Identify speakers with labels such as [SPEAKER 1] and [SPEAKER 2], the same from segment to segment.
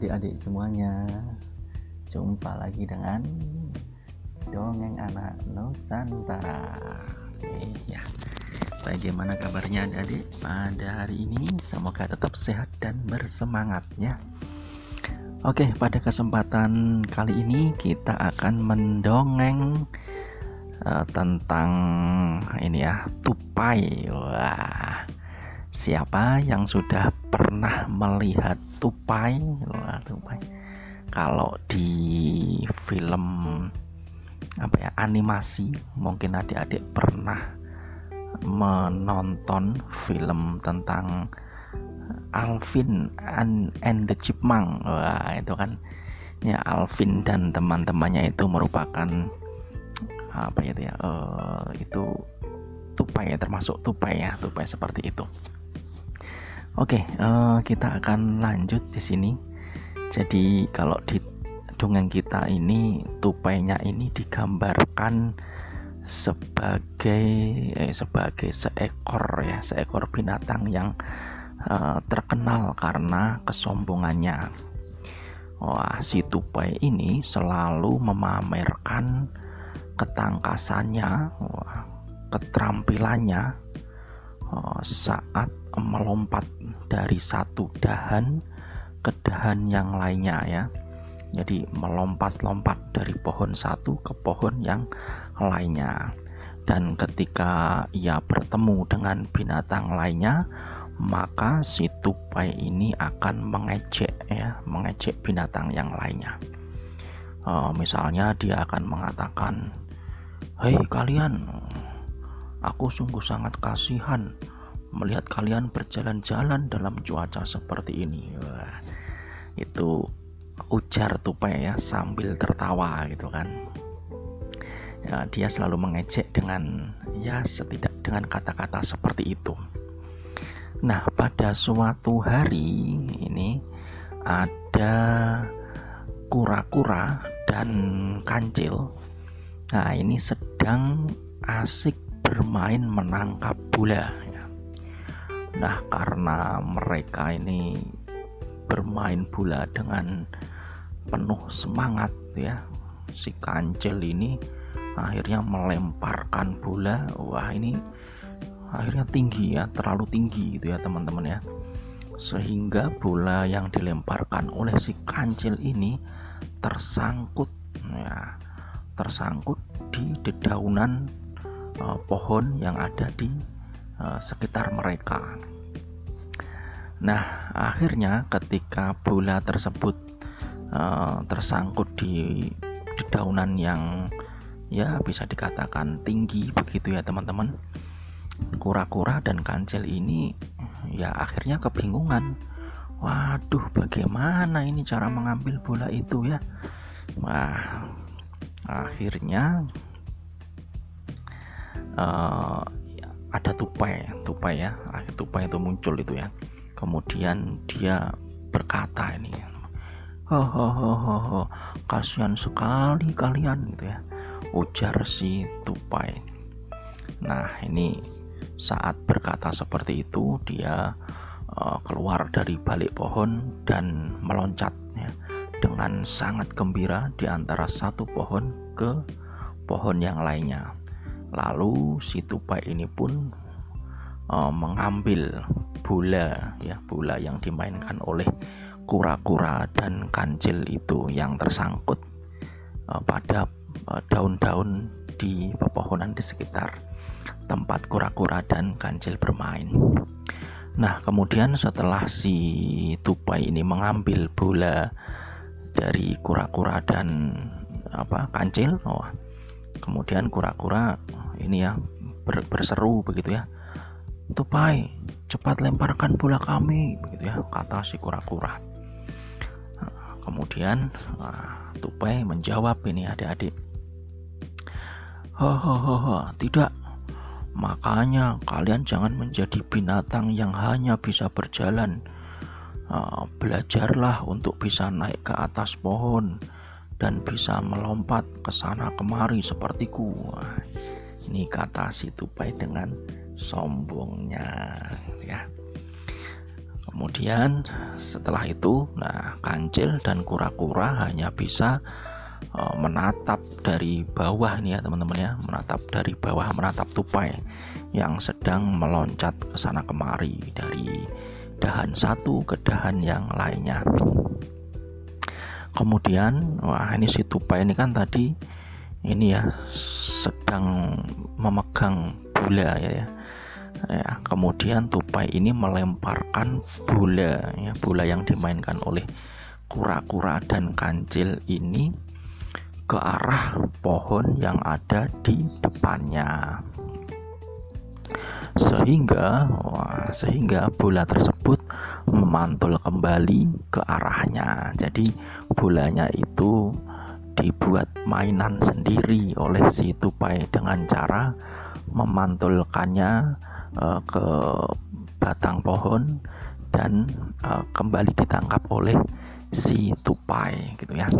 [SPEAKER 1] adik-adik semuanya. Jumpa lagi dengan Dongeng Anak Nusantara. Ya. Bagaimana kabarnya adik-adik pada hari ini? Semoga tetap sehat dan bersemangat ya. Oke pada kesempatan kali ini kita akan mendongeng uh, Tentang ini ya tupai. Wah Siapa yang sudah pernah melihat tupai? Wah, tupai. Kalau di film apa ya animasi, mungkin adik-adik pernah menonton film tentang Alvin and, and the Chipmunk. Wah, itu kan ya Alvin dan teman-temannya itu merupakan apa itu ya uh, itu tupai ya termasuk tupai ya tupai seperti itu Oke, uh, kita akan lanjut di sini. Jadi kalau di dongeng kita ini tupainya ini digambarkan sebagai eh, sebagai seekor ya, seekor binatang yang uh, terkenal karena kesombongannya. Wah, si tupai ini selalu memamerkan ketangkasannya, wah, keterampilannya saat melompat dari satu dahan ke dahan yang lainnya ya. Jadi melompat-lompat dari pohon satu ke pohon yang lainnya. Dan ketika ia bertemu dengan binatang lainnya maka si tupai ini akan mengejek ya mengejek binatang yang lainnya. E, misalnya dia akan mengatakan hei kalian aku sungguh sangat kasihan melihat kalian berjalan-jalan dalam cuaca seperti ini. Wah, itu ujar tupai ya sambil tertawa gitu kan. Ya, dia selalu mengejek dengan ya setidak dengan kata-kata seperti itu. Nah, pada suatu hari ini ada kura-kura dan kancil. Nah, ini sedang asik bermain menangkap bola Nah, karena mereka ini bermain bola dengan penuh semangat ya. Si kancil ini akhirnya melemparkan bola. Wah, ini akhirnya tinggi ya, terlalu tinggi gitu ya, teman-teman ya. Sehingga bola yang dilemparkan oleh si kancil ini tersangkut ya, tersangkut di dedaunan uh, pohon yang ada di Eh, sekitar mereka. Nah, akhirnya ketika bola tersebut uh, tersangkut di dedaunan yang ya bisa dikatakan tinggi begitu ya teman-teman. Kura-kura dan kancil ini ya akhirnya kebingungan. Waduh, bagaimana ini cara mengambil bola itu ya? Wah, akhirnya uh, ada tupai tupai ya. Tupai itu muncul itu ya. Kemudian dia berkata ini ho kasihan sekali kalian gitu ya. Ujar si tupai. Nah ini saat berkata seperti itu dia uh, keluar dari balik pohon dan meloncat ya, dengan sangat gembira di antara satu pohon ke pohon yang lainnya Lalu si tupai ini pun uh, mengambil bola ya, bola yang dimainkan oleh kura-kura dan kancil itu yang tersangkut uh, pada uh, daun-daun di pepohonan di sekitar tempat kura-kura dan kancil bermain. Nah, kemudian setelah si tupai ini mengambil bola dari kura-kura dan apa kancil, oh, kemudian kura-kura ini ya ber, berseru begitu ya. Tupai cepat lemparkan bola kami begitu ya kata si kura-kura. Kemudian nah, tupai menjawab ini adik-adik hahaha tidak. Makanya kalian jangan menjadi binatang yang hanya bisa berjalan. Uh, belajarlah untuk bisa naik ke atas pohon dan bisa melompat ke sana kemari sepertiku. Ini kata si tupai dengan sombongnya ya. Kemudian setelah itu nah kancil dan kura-kura hanya bisa uh, menatap dari bawah nih ya teman-teman ya menatap dari bawah menatap tupai yang sedang meloncat ke sana kemari dari dahan satu ke dahan yang lainnya kemudian wah ini si tupai ini kan tadi ini ya sedang memegang bola ya, ya. Ya kemudian tupai ini melemparkan bola ya bola yang dimainkan oleh kura-kura dan kancil ini ke arah pohon yang ada di depannya. Sehingga wah, sehingga bola tersebut memantul kembali ke arahnya. Jadi bolanya itu dibuat mainan sendiri oleh si tupai dengan cara memantulkannya uh, ke batang pohon dan uh, kembali ditangkap oleh si tupai gitu ya.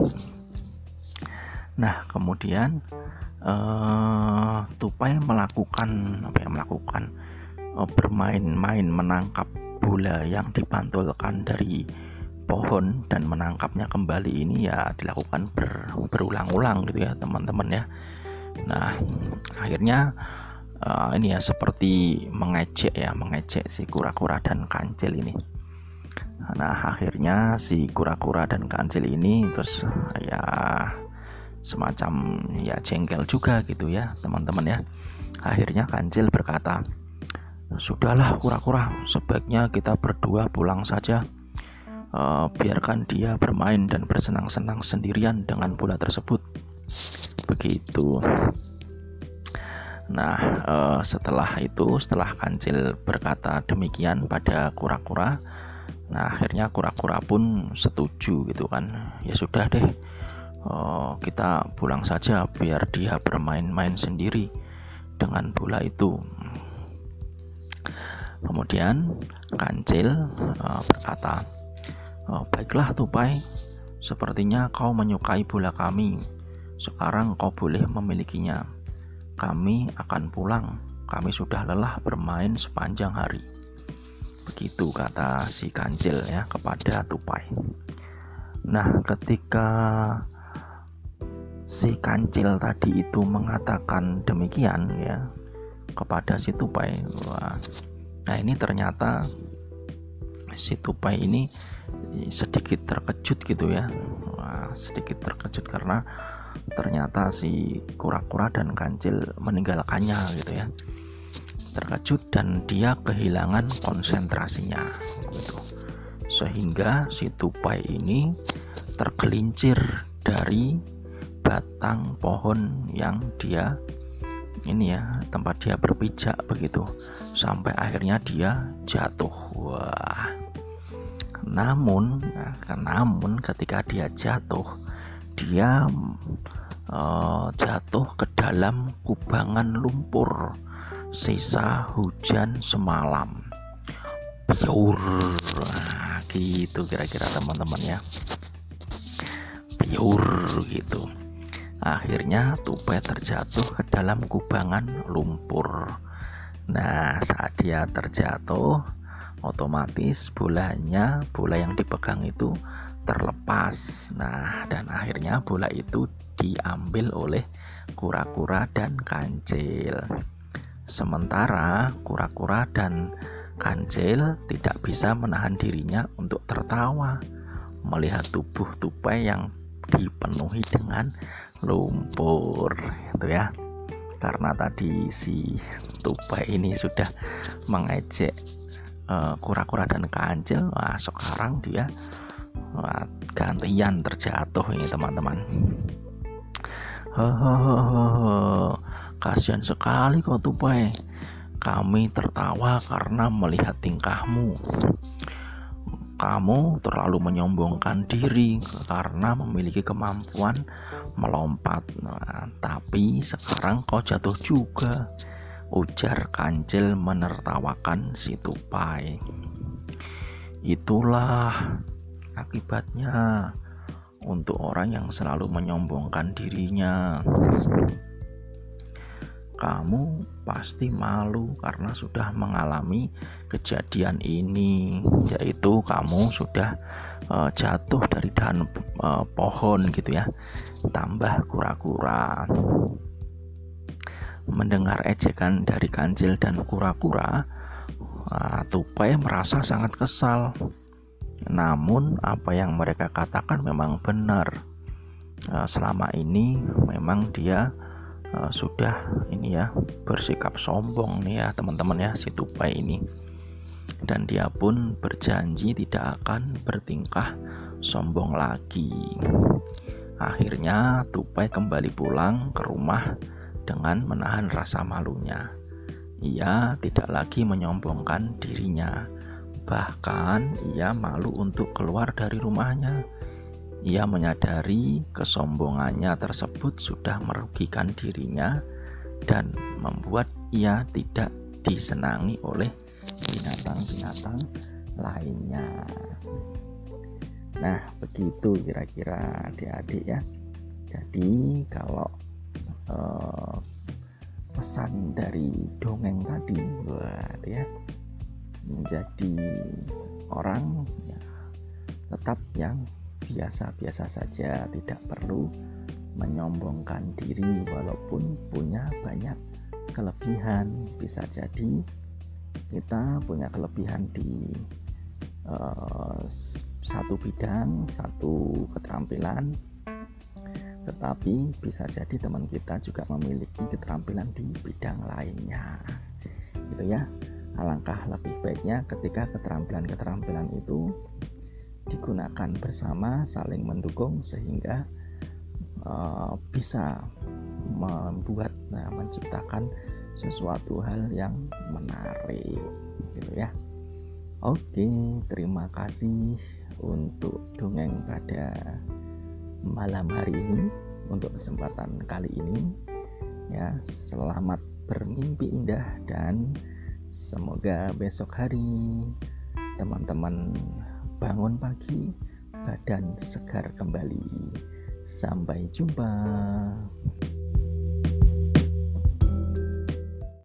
[SPEAKER 1] Nah kemudian uh, tupai melakukan apa ya melakukan uh, bermain-main menangkap bola yang dipantulkan dari pohon dan menangkapnya kembali ini ya dilakukan ber, berulang-ulang gitu ya teman-teman ya. Nah akhirnya uh, ini ya seperti mengejek ya mengejek si kura-kura dan kancil ini. Nah akhirnya si kura-kura dan kancil ini terus ya semacam ya jengkel juga gitu ya teman-teman ya. Akhirnya kancil berkata sudahlah kura-kura sebaiknya kita berdua pulang saja uh, biarkan dia bermain dan bersenang-senang sendirian dengan bola tersebut begitu Nah, uh, setelah itu, setelah kancil berkata demikian pada kura-kura, nah akhirnya kura-kura pun setuju gitu kan. Ya sudah deh, uh, kita pulang saja biar dia bermain-main sendiri dengan bola itu. Kemudian kancil uh, berkata, oh, baiklah tupai, sepertinya kau menyukai bola kami. Sekarang kau boleh memilikinya kami akan pulang. Kami sudah lelah bermain sepanjang hari. Begitu kata si kancil ya kepada tupai. Nah, ketika si kancil tadi itu mengatakan demikian ya kepada si tupai, wah, nah ini ternyata si tupai ini sedikit terkejut gitu ya, wah, sedikit terkejut karena ternyata si kura-kura dan kancil meninggalkannya gitu ya. Terkejut dan dia kehilangan konsentrasinya gitu. Sehingga si tupai ini tergelincir dari batang pohon yang dia ini ya tempat dia berpijak begitu. Sampai akhirnya dia jatuh. Wah namun nah, namun ketika dia jatuh dia uh, jatuh ke dalam kubangan lumpur sisa hujan semalam. Biur. Nah, gitu kira-kira teman-teman ya. Biur gitu. Akhirnya tupai terjatuh ke dalam kubangan lumpur. Nah saat dia terjatuh otomatis bolanya bola yang dipegang itu terlepas. Nah, dan akhirnya bola itu diambil oleh kura-kura dan kancil. Sementara kura-kura dan kancil tidak bisa menahan dirinya untuk tertawa melihat tubuh tupai yang dipenuhi dengan lumpur itu ya karena tadi si tupai ini sudah mengejek kura-kura uh, dan kancil wah sekarang dia Wah, gantian terjatuh ini teman-teman. Kasihan sekali kau tupai kami tertawa karena melihat tingkahmu. Kamu terlalu menyombongkan diri karena memiliki kemampuan melompat. Nah, tapi sekarang kau jatuh juga ujar kancil menertawakan si tupai. Itulah akibatnya untuk orang yang selalu menyombongkan dirinya. kamu pasti malu karena sudah mengalami kejadian ini yaitu kamu sudah uh, jatuh dari dahan uh, pohon gitu ya. Tambah kura-kura mendengar ejekan dari kancil dan kura-kura uh, tupai merasa sangat kesal. Namun apa yang mereka katakan memang benar. Uh, selama ini memang dia uh, sudah ini ya bersikap sombong nih ya teman-teman ya si tupai ini. Dan dia pun berjanji tidak akan bertingkah sombong lagi. Akhirnya tupai kembali pulang ke rumah dengan menahan rasa malunya ia tidak lagi menyombongkan dirinya bahkan ia malu untuk keluar dari rumahnya ia menyadari kesombongannya tersebut sudah merugikan dirinya dan membuat ia tidak disenangi oleh binatang-binatang lainnya. Nah, begitu kira-kira adik-adik ya. Jadi, kalau eh, pesan dari dongeng tadi buat ya menjadi orang ya, tetap yang biasa-biasa saja, tidak perlu menyombongkan diri walaupun punya banyak kelebihan. Bisa jadi kita punya kelebihan di uh, satu bidang, satu keterampilan, tetapi bisa jadi teman kita juga memiliki keterampilan di bidang lainnya. Gitu ya. Alangkah lebih baiknya ketika keterampilan-keterampilan itu digunakan bersama saling mendukung sehingga uh, bisa membuat nah, menciptakan sesuatu hal yang menarik gitu ya oke terima kasih untuk dongeng pada malam hari ini untuk kesempatan kali ini ya selamat bermimpi indah dan semoga besok hari teman-teman bangun pagi, badan segar kembali. Sampai jumpa.